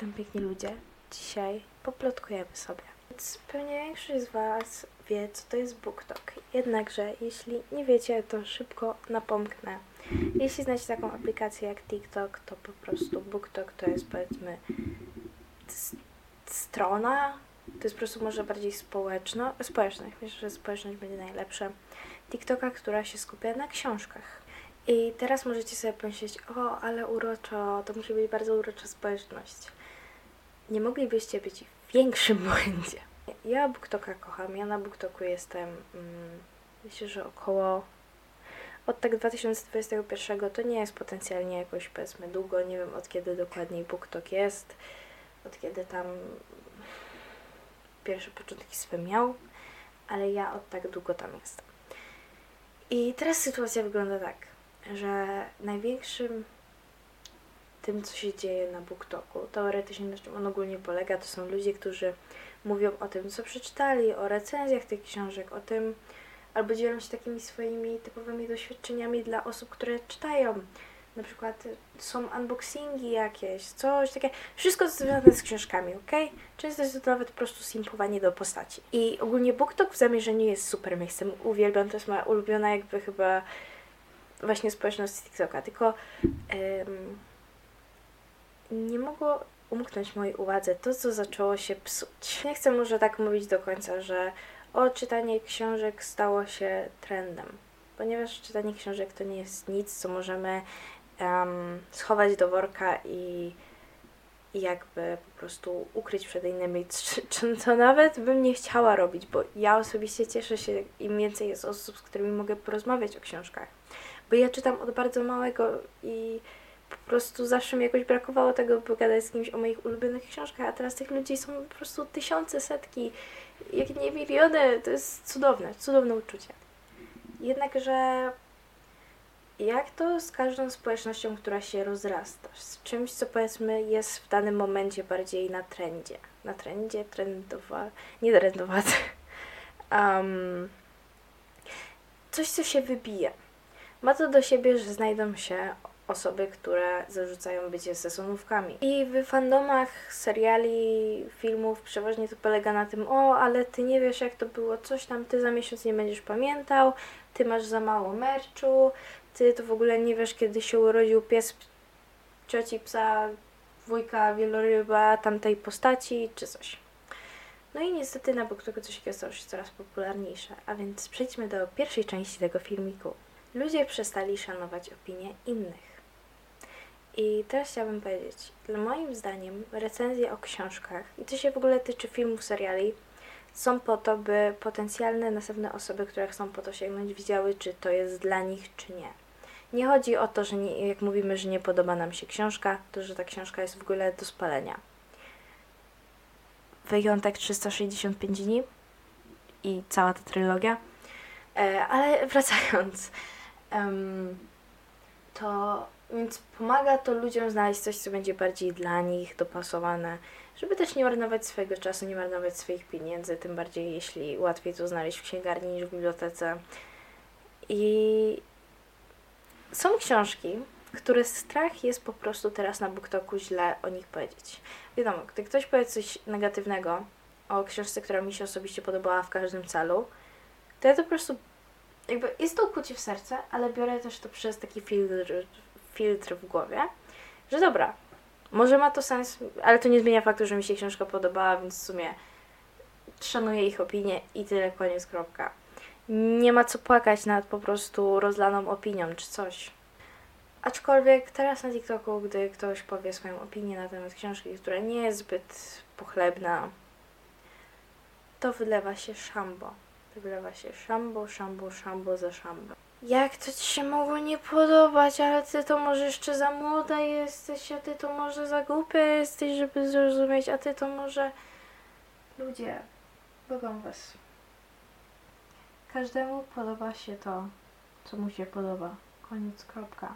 Witam piękni ludzie. Dzisiaj poplotkujemy sobie. Więc pewnie większość z Was wie, co to jest BookTok. Jednakże, jeśli nie wiecie, to szybko napomknę. Jeśli znacie taką aplikację jak TikTok, to po prostu BookTok to jest powiedzmy strona, to jest po prostu może bardziej społeczno, społeczna. Myślę, że społeczność będzie najlepsza. TikToka, która się skupia na książkach. I teraz możecie sobie pomyśleć, o, ale uroczo, to musi być bardzo urocza społeczność. Nie moglibyście być w większym błędzie. Ja BookToka kocham, ja na BookToku jestem, mm, myślę, że około od tak 2021 to nie jest potencjalnie jakoś powiedzmy długo, nie wiem od kiedy dokładniej BookTok jest, od kiedy tam pierwsze początki swe miał, ale ja od tak długo tam jestem. I teraz sytuacja wygląda tak, że największym tym, co się dzieje na BookToku, teoretycznie na czym on ogólnie polega, to są ludzie, którzy mówią o tym, co przeczytali, o recenzjach tych książek, o tym, albo dzielą się takimi swoimi typowymi doświadczeniami dla osób, które czytają. Na przykład y, są unboxingi jakieś, coś takie. Wszystko związane z książkami, ok? Często jest to nawet po prostu simpowanie do postaci. I ogólnie BookTok w zamierzeniu jest super miejscem. Uwielbiam, to jest moja ulubiona jakby chyba właśnie społeczność TikToka. Tylko em, nie mogło umknąć mojej uwadze to, co zaczęło się psuć. Nie chcę może tak mówić do końca, że o, czytanie książek stało się trendem. Ponieważ czytanie książek to nie jest nic, co możemy em, schować do worka i, i jakby po prostu ukryć przed innymi, czy, czy co nawet bym nie chciała robić, bo ja osobiście cieszę się, im więcej jest osób, z którymi mogę porozmawiać o książkach. Bo ja czytam od bardzo małego i prostu zawsze mi jakoś brakowało tego, by pogadać z kimś o moich ulubionych książkach, a teraz tych ludzi są po prostu tysiące, setki, jak nie miliony. To jest cudowne, cudowne uczucie. Jednakże jak to z każdą społecznością, która się rozrasta, z czymś, co powiedzmy jest w danym momencie bardziej na trendzie. Na trendzie, trendowa, nie trendowaty. Um, coś, co się wybija. Ma to do siebie, że znajdą się osoby, które zarzucają bycie sezonówkami. I w fandomach seriali, filmów przeważnie to polega na tym, o, ale ty nie wiesz jak to było, coś tam, ty za miesiąc nie będziesz pamiętał, ty masz za mało merczu, ty to w ogóle nie wiesz kiedy się urodził pies cioci, psa, wujka, wieloryba, tamtej postaci, czy coś. No i niestety na BookToku coś takiego stało się coraz popularniejsze, a więc przejdźmy do pierwszej części tego filmiku. Ludzie przestali szanować opinie innych. I teraz chciałabym powiedzieć, że moim zdaniem recenzje o książkach, i to się w ogóle tyczy filmów, seriali, są po to, by potencjalne następne osoby, które chcą po to sięgnąć, widziały, czy to jest dla nich, czy nie. Nie chodzi o to, że nie, jak mówimy, że nie podoba nam się książka, to że ta książka jest w ogóle do spalenia. Wyjątek 365 dni i cała ta trylogia. E, ale wracając, em, to więc pomaga to ludziom znaleźć coś, co będzie bardziej dla nich dopasowane, żeby też nie marnować swojego czasu, nie marnować swoich pieniędzy, tym bardziej jeśli łatwiej to znaleźć w księgarni niż w bibliotece. I są książki, które strach jest po prostu teraz na BookToku źle o nich powiedzieć. Wiadomo, gdy ktoś powie coś negatywnego o książce, która mi się osobiście podobała w każdym celu, to ja to po prostu jakby jest to ukłucie w serce, ale biorę też to przez taki filtr, filtr w głowie, że dobra, może ma to sens, ale to nie zmienia faktu, że mi się książka podobała, więc w sumie szanuję ich opinię i tyle, koniec, kropka. Nie ma co płakać nad po prostu rozlaną opinią czy coś. Aczkolwiek teraz na TikToku, gdy ktoś powie swoją opinię na temat książki, która nie jest zbyt pochlebna, to wylewa się szambo. Wylewa się szambo, szambo, szambo za szambo. Jak to ci się mogło nie podobać, ale ty to może jeszcze za młoda jesteś, a ty to może za głupia jesteś, żeby zrozumieć, a ty to może... Ludzie, błagam was. Każdemu podoba się to, co mu się podoba. Koniec, kropka.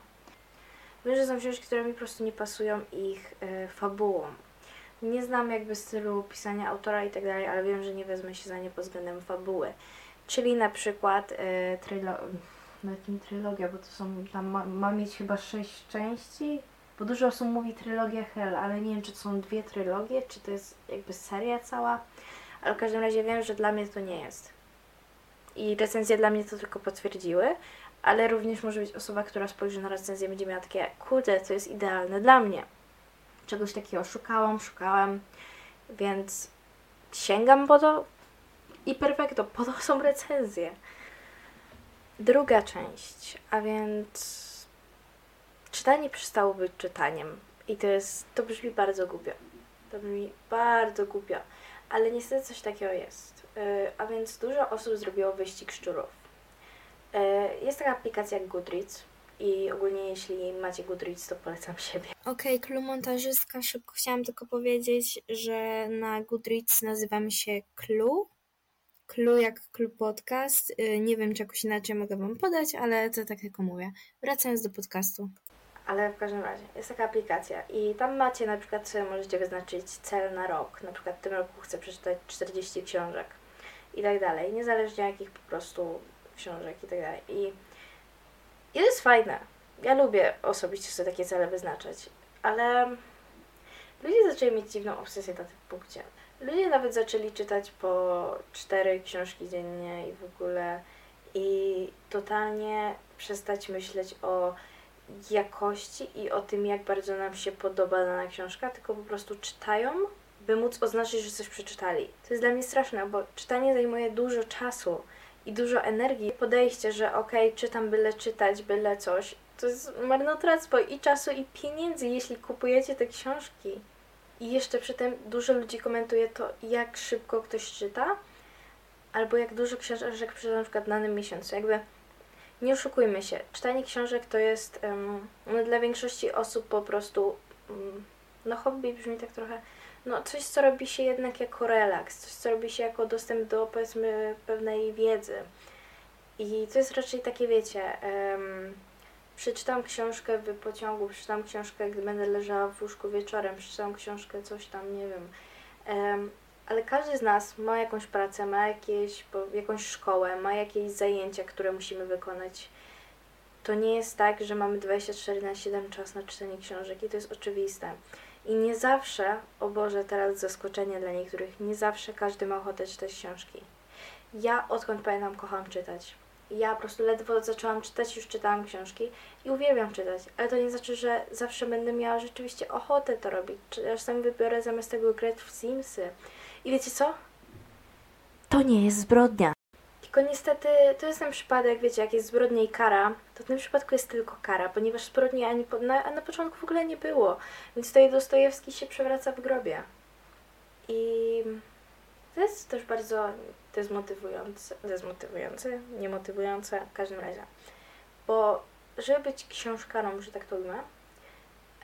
Wiem, że są książki, które mi po prostu nie pasują ich y. Nie znam jakby stylu pisania autora i tak dalej, ale wiem, że nie wezmę się za nie pod względem fabuły. Czyli na przykład y, trylo- nawet nie trylogia, bo to są tam ma, ma mieć chyba sześć części. Bo dużo osób mówi trylogia Hell, ale nie wiem, czy to są dwie trylogie, czy to jest jakby seria cała. Ale w każdym razie wiem, że dla mnie to nie jest. I recenzje dla mnie to tylko potwierdziły, ale również może być osoba, która spojrzy na recenzję i będzie miała takie, kurde, to jest idealne dla mnie. Czegoś takiego szukałam, szukałam, więc sięgam po to i perfekto, po to są recenzje. Druga część, a więc czytanie przestało być czytaniem. I to jest, to brzmi bardzo głupio. To brzmi bardzo głupio, ale niestety coś takiego jest. Yy, a więc dużo osób zrobiło wyścig szczurów. Yy, jest taka aplikacja jak Goodreads i ogólnie jeśli macie Goodreads, to polecam siebie. Okej, okay, montażystka, szybko chciałam tylko powiedzieć, że na Goodreads nazywam się Clue. Clue jak Clue Podcast. Yy, nie wiem, czy jakoś inaczej mogę Wam podać, ale to tak jak mówię. Wracając do podcastu ale w każdym razie jest taka aplikacja i tam macie na przykład sobie możecie wyznaczyć cel na rok, na przykład w tym roku chcę przeczytać 40 książek i tak dalej, niezależnie jakich po prostu książek i tak dalej. I, i to jest fajne. Ja lubię osobiście sobie takie cele wyznaczać, ale ludzie zaczęli mieć dziwną obsesję na tym punkcie. Ludzie nawet zaczęli czytać po cztery książki dziennie i w ogóle i totalnie przestać myśleć o jakości i o tym, jak bardzo nam się podoba dana książka, tylko po prostu czytają, by móc oznaczyć, że coś przeczytali. To jest dla mnie straszne, bo czytanie zajmuje dużo czasu i dużo energii. Podejście, że okej, okay, czytam byle czytać, byle coś, to jest marnotrawstwo i czasu, i pieniędzy, jeśli kupujecie te książki. I jeszcze przy tym dużo ludzi komentuje to, jak szybko ktoś czyta, albo jak dużo książek przeczyta na przykład w danym miesiącu. Jakby nie oszukujmy się, czytanie książek to jest um, dla większości osób po prostu, um, no hobby brzmi tak trochę, no coś, co robi się jednak jako relaks, coś, co robi się jako dostęp do powiedzmy pewnej wiedzy. I to jest raczej takie, wiecie, um, przeczytam książkę w pociągu, przeczytam książkę, gdy będę leżała w łóżku wieczorem, przeczytam książkę, coś tam, nie wiem. Um, ale każdy z nas ma jakąś pracę, ma jakieś, jakąś szkołę, ma jakieś zajęcia, które musimy wykonać. To nie jest tak, że mamy 24 na 7 czas na czytanie książek i to jest oczywiste. I nie zawsze, o Boże, teraz zaskoczenie dla niektórych, nie zawsze każdy ma ochotę czytać książki. Ja odkąd pamiętam kocham czytać. Ja po prostu ledwo zaczęłam czytać, już czytałam książki i uwielbiam czytać, ale to nie znaczy, że zawsze będę miała rzeczywiście ochotę to robić. Czasem wybiorę zamiast tego grać w Simsy, i wiecie co? To nie jest zbrodnia. Tylko niestety to jest ten przypadek, wiecie, jak jest zbrodnia i kara, to w tym przypadku jest tylko kara, ponieważ zbrodni ani po, na, na początku w ogóle nie było. Więc tutaj Dostojewski się przewraca w grobie. I to jest też bardzo dezmotywujące, dezmotywujące, niemotywujące w każdym razie. Bo żeby być książkarą, że tak to ujmę,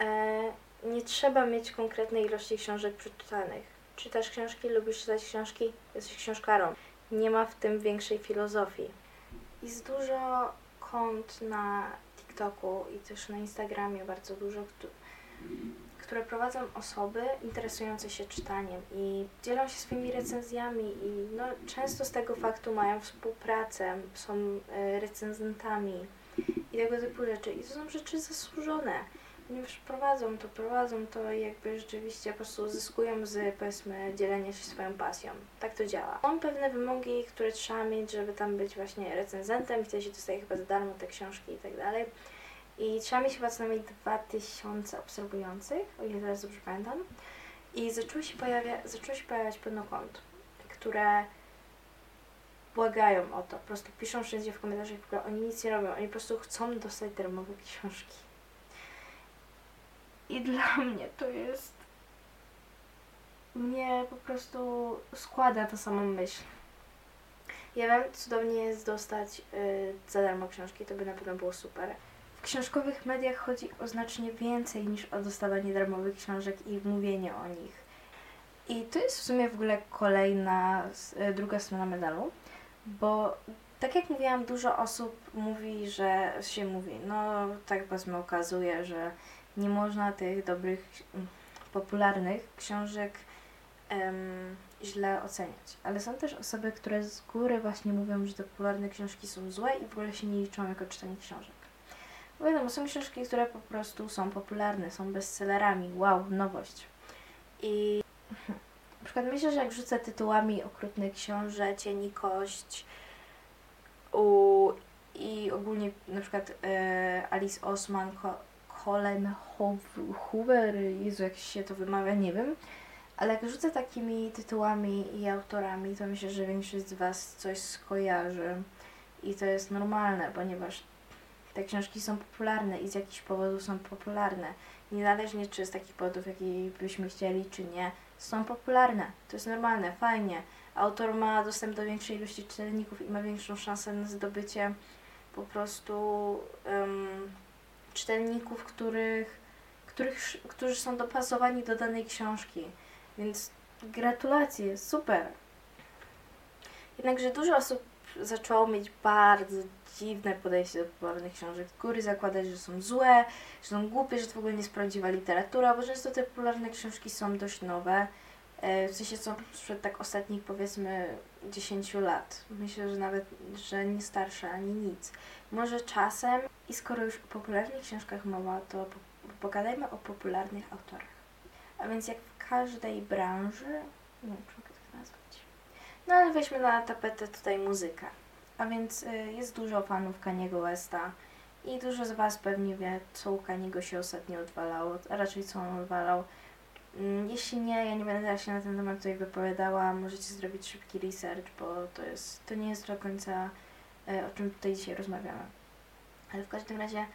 e, nie trzeba mieć konkretnej ilości książek przeczytanych czytasz książki, lubisz czytać książki, jesteś książkarą. Nie ma w tym większej filozofii. Jest dużo kont na TikToku i też na Instagramie bardzo dużo, które prowadzą osoby interesujące się czytaniem i dzielą się swoimi recenzjami i no, często z tego faktu mają współpracę, są e, recenzentami i tego typu rzeczy. I to są rzeczy zasłużone ponieważ prowadzą to, prowadzą to i jakby rzeczywiście po prostu zyskują z, powiedzmy, dzielenia się swoją pasją. Tak to działa. Są pewne wymogi, które trzeba mieć, żeby tam być właśnie recenzentem wtedy się dostaje chyba za darmo te książki i tak dalej. I trzeba mieć chyba co najmniej 2000 obserwujących, o ile teraz dobrze pamiętam. I zaczęło się, pojawia, zaczęło się pojawiać pełno kont, które błagają o to, po prostu piszą wszędzie w komentarzach, w ogóle oni nic nie robią, oni po prostu chcą dostać darmowe książki. I dla mnie to jest. Mnie po prostu składa to samą myśl. Ja wiem, cudownie jest dostać yy, za darmo książki, to by na pewno było super. W książkowych mediach chodzi o znacznie więcej niż o dostawanie darmowych książek i mówienie o nich. I to jest w sumie w ogóle kolejna, yy, druga strona medalu, bo tak jak mówiłam, dużo osób mówi, że się mówi, no tak powiedzmy okazuje, że nie można tych dobrych, mm, popularnych książek um, źle oceniać. Ale są też osoby, które z góry właśnie mówią, że te popularne książki są złe i w ogóle się nie liczą jako czytanie książek. Wiadomo, są książki, które po prostu są popularne, są bestsellerami. Wow, nowość. I na przykład myślę, że jak rzucę tytułami Okrutny Książę, Cieni Kość u, i ogólnie na przykład e, Alice Osman, Ko, Colin Hoover, Jezu, jak się to wymawia, nie wiem. Ale jak rzucę takimi tytułami i autorami, to myślę, że większość z Was coś skojarzy. I to jest normalne, ponieważ te książki są popularne i z jakichś powodów są popularne. Niezależnie czy z takich powodów, jakich byśmy chcieli, czy nie, są popularne. To jest normalne, fajnie. Autor ma dostęp do większej ilości czytelników i ma większą szansę na zdobycie po prostu um, czytelników, których, których, którzy są dopasowani do danej książki. Więc gratulacje, super. Jednakże dużo osób zaczęło mieć bardzo dziwne podejście do popularnych książek. Góry zakładać, że są złe, że są głupie, że to w ogóle nie jest prawdziwa literatura, bo często te popularne książki są dość nowe. E, w sensie są sprzed tak ostatnich powiedzmy 10 lat. Myślę, że nawet, że nie starsze ani nic. Może czasem i skoro już o popularnych książkach mowa, to pogadajmy o popularnych autorach. A więc jak w każdej branży, nie wiem, czy mogę tak nazwać. No ale weźmy na tapetę tutaj muzykę. A więc y, jest dużo fanów Kaniego Westa i dużo z Was pewnie wie, co u Kaniego się ostatnio odwalało, a raczej co on odwalał. Mm, jeśli nie, ja nie będę teraz się na ten temat tutaj wypowiadała, możecie zrobić szybki research, bo to jest, to nie jest do końca y, o czym tutaj dzisiaj rozmawiamy. Ale w każdym razie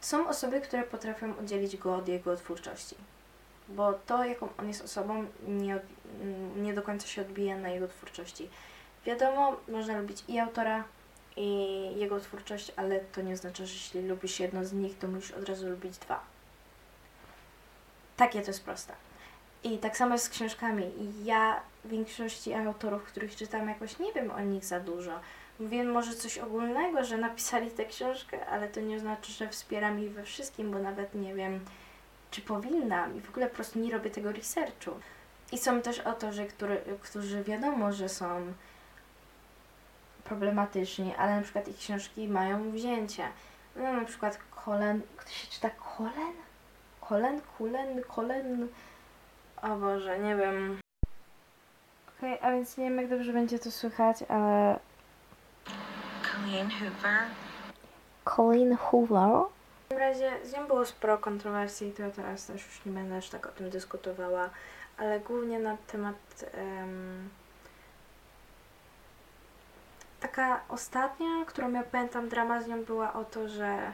są osoby, które potrafią oddzielić go od jego twórczości. Bo to, jaką on jest osobą, nie, nie do końca się odbija na jego twórczości. Wiadomo, można lubić i autora, i jego twórczość, ale to nie oznacza, że jeśli lubisz jedno z nich, to musisz od razu lubić dwa. Takie to jest proste. I tak samo jest z książkami. Ja większości autorów, których czytam, jakoś nie wiem o nich za dużo. Wiem może coś ogólnego, że napisali tę książkę, ale to nie oznacza, że wspieram ich we wszystkim, bo nawet nie wiem, czy powinnam i w ogóle po prostu nie robię tego researchu. I są też autorzy, który, którzy wiadomo, że są problematyczni, ale na przykład ich książki mają wzięcie. No na przykład Kolen, kto się czyta Kolen? Kolen, Kulen, Kolen? O Boże, nie wiem. Okej, okay, a więc nie wiem jak dobrze będzie to słychać, ale... Colleen Hoover. Colleen Hoover? W każdym razie z nią było sporo kontrowersji, to ja teraz też już nie będę aż tak o tym dyskutowała, ale głównie na temat um, taka ostatnia, którą ja pamiętam drama z nią była o to, że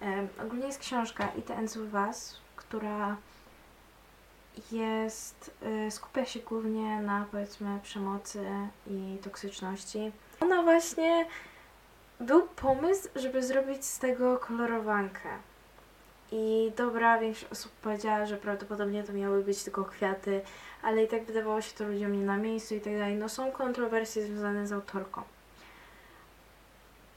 um, ogólnie jest książka It Ends With Us, która jest, y, skupia się głównie na powiedzmy przemocy i toksyczności. Ona właśnie był pomysł, żeby zrobić z tego kolorowankę. I dobra, większość osób powiedziała, że prawdopodobnie to miały być tylko kwiaty, ale i tak wydawało się to ludziom nie na miejscu i tak dalej. No są kontrowersje związane z autorką.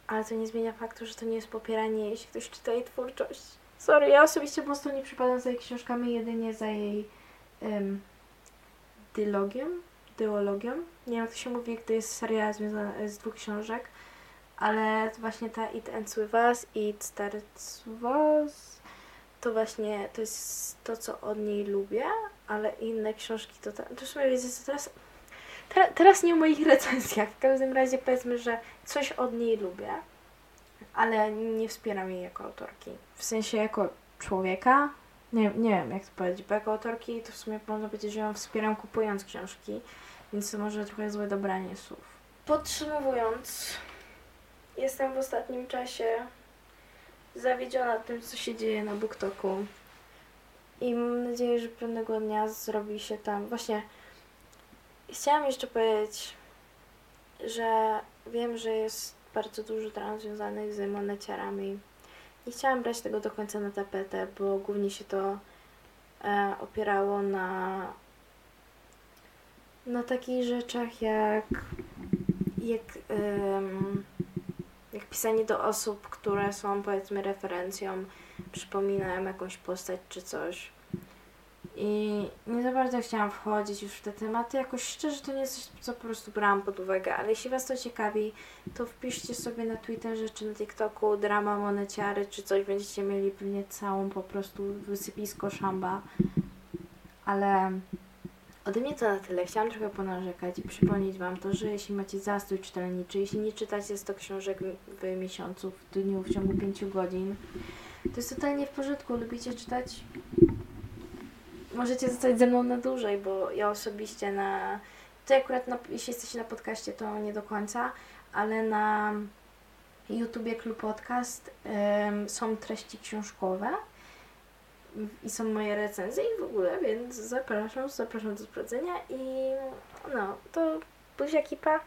Ale to nie zmienia faktu, że to nie jest popieranie, jeśli ktoś czyta jej twórczość. Sorry, ja osobiście prostu nie przypadam za jej książkami, jedynie za jej um, dylogiem, dyologią. Nie wiem, jak to się mówi, gdy jest seria związana z dwóch książek ale właśnie ta It Ends With Us i It Starts With Us to właśnie to jest to, co od niej lubię, ale inne książki to... To w sumie wiecie co, teraz, te, teraz nie o moich recenzjach, w każdym razie powiedzmy, że coś od niej lubię, ale nie wspieram jej jako autorki. W sensie jako człowieka, nie, nie wiem jak to powiedzieć, bo jako autorki to w sumie można powiedzieć, że ją wspieram kupując książki, więc to może trochę złe dobranie słów. Podsumowując, Jestem w ostatnim czasie zawiedziona tym, co się dzieje na BookToku. I mam nadzieję, że pewnego dnia zrobi się tam. Właśnie chciałam jeszcze powiedzieć, że wiem, że jest bardzo dużo dram związanych z moneciarami. Nie chciałam brać tego do końca na tapetę, bo głównie się to e, opierało na na takich rzeczach jak jak um, jak pisanie do osób, które są powiedzmy referencją, przypominają jakąś postać czy coś. I nie za bardzo chciałam wchodzić już w te tematy. Jakoś szczerze to nie jest coś, co po prostu brałam pod uwagę, ale jeśli Was to ciekawi, to wpiszcie sobie na Twitterze czy na TikToku drama moneciary czy coś, będziecie mieli pewnie całą po prostu wysypisko szamba. Ale ode mnie to na tyle. Chciałam trochę ponarzekać i przypomnieć Wam to, że jeśli macie zastój czytelniczy, jeśli nie czytacie 100 książek w miesiącu, w dniu, w ciągu 5 godzin, to jest totalnie w porządku. Lubicie czytać? Możecie zostać ze mną na dłużej, bo ja osobiście na... To akurat, na, jeśli jesteście na podcaście, to nie do końca, ale na YouTubie Klub Podcast ym, są treści książkowe i są moje recenzje i w ogóle, więc zapraszam, zapraszam do sprawdzenia i no, to buziaki pa!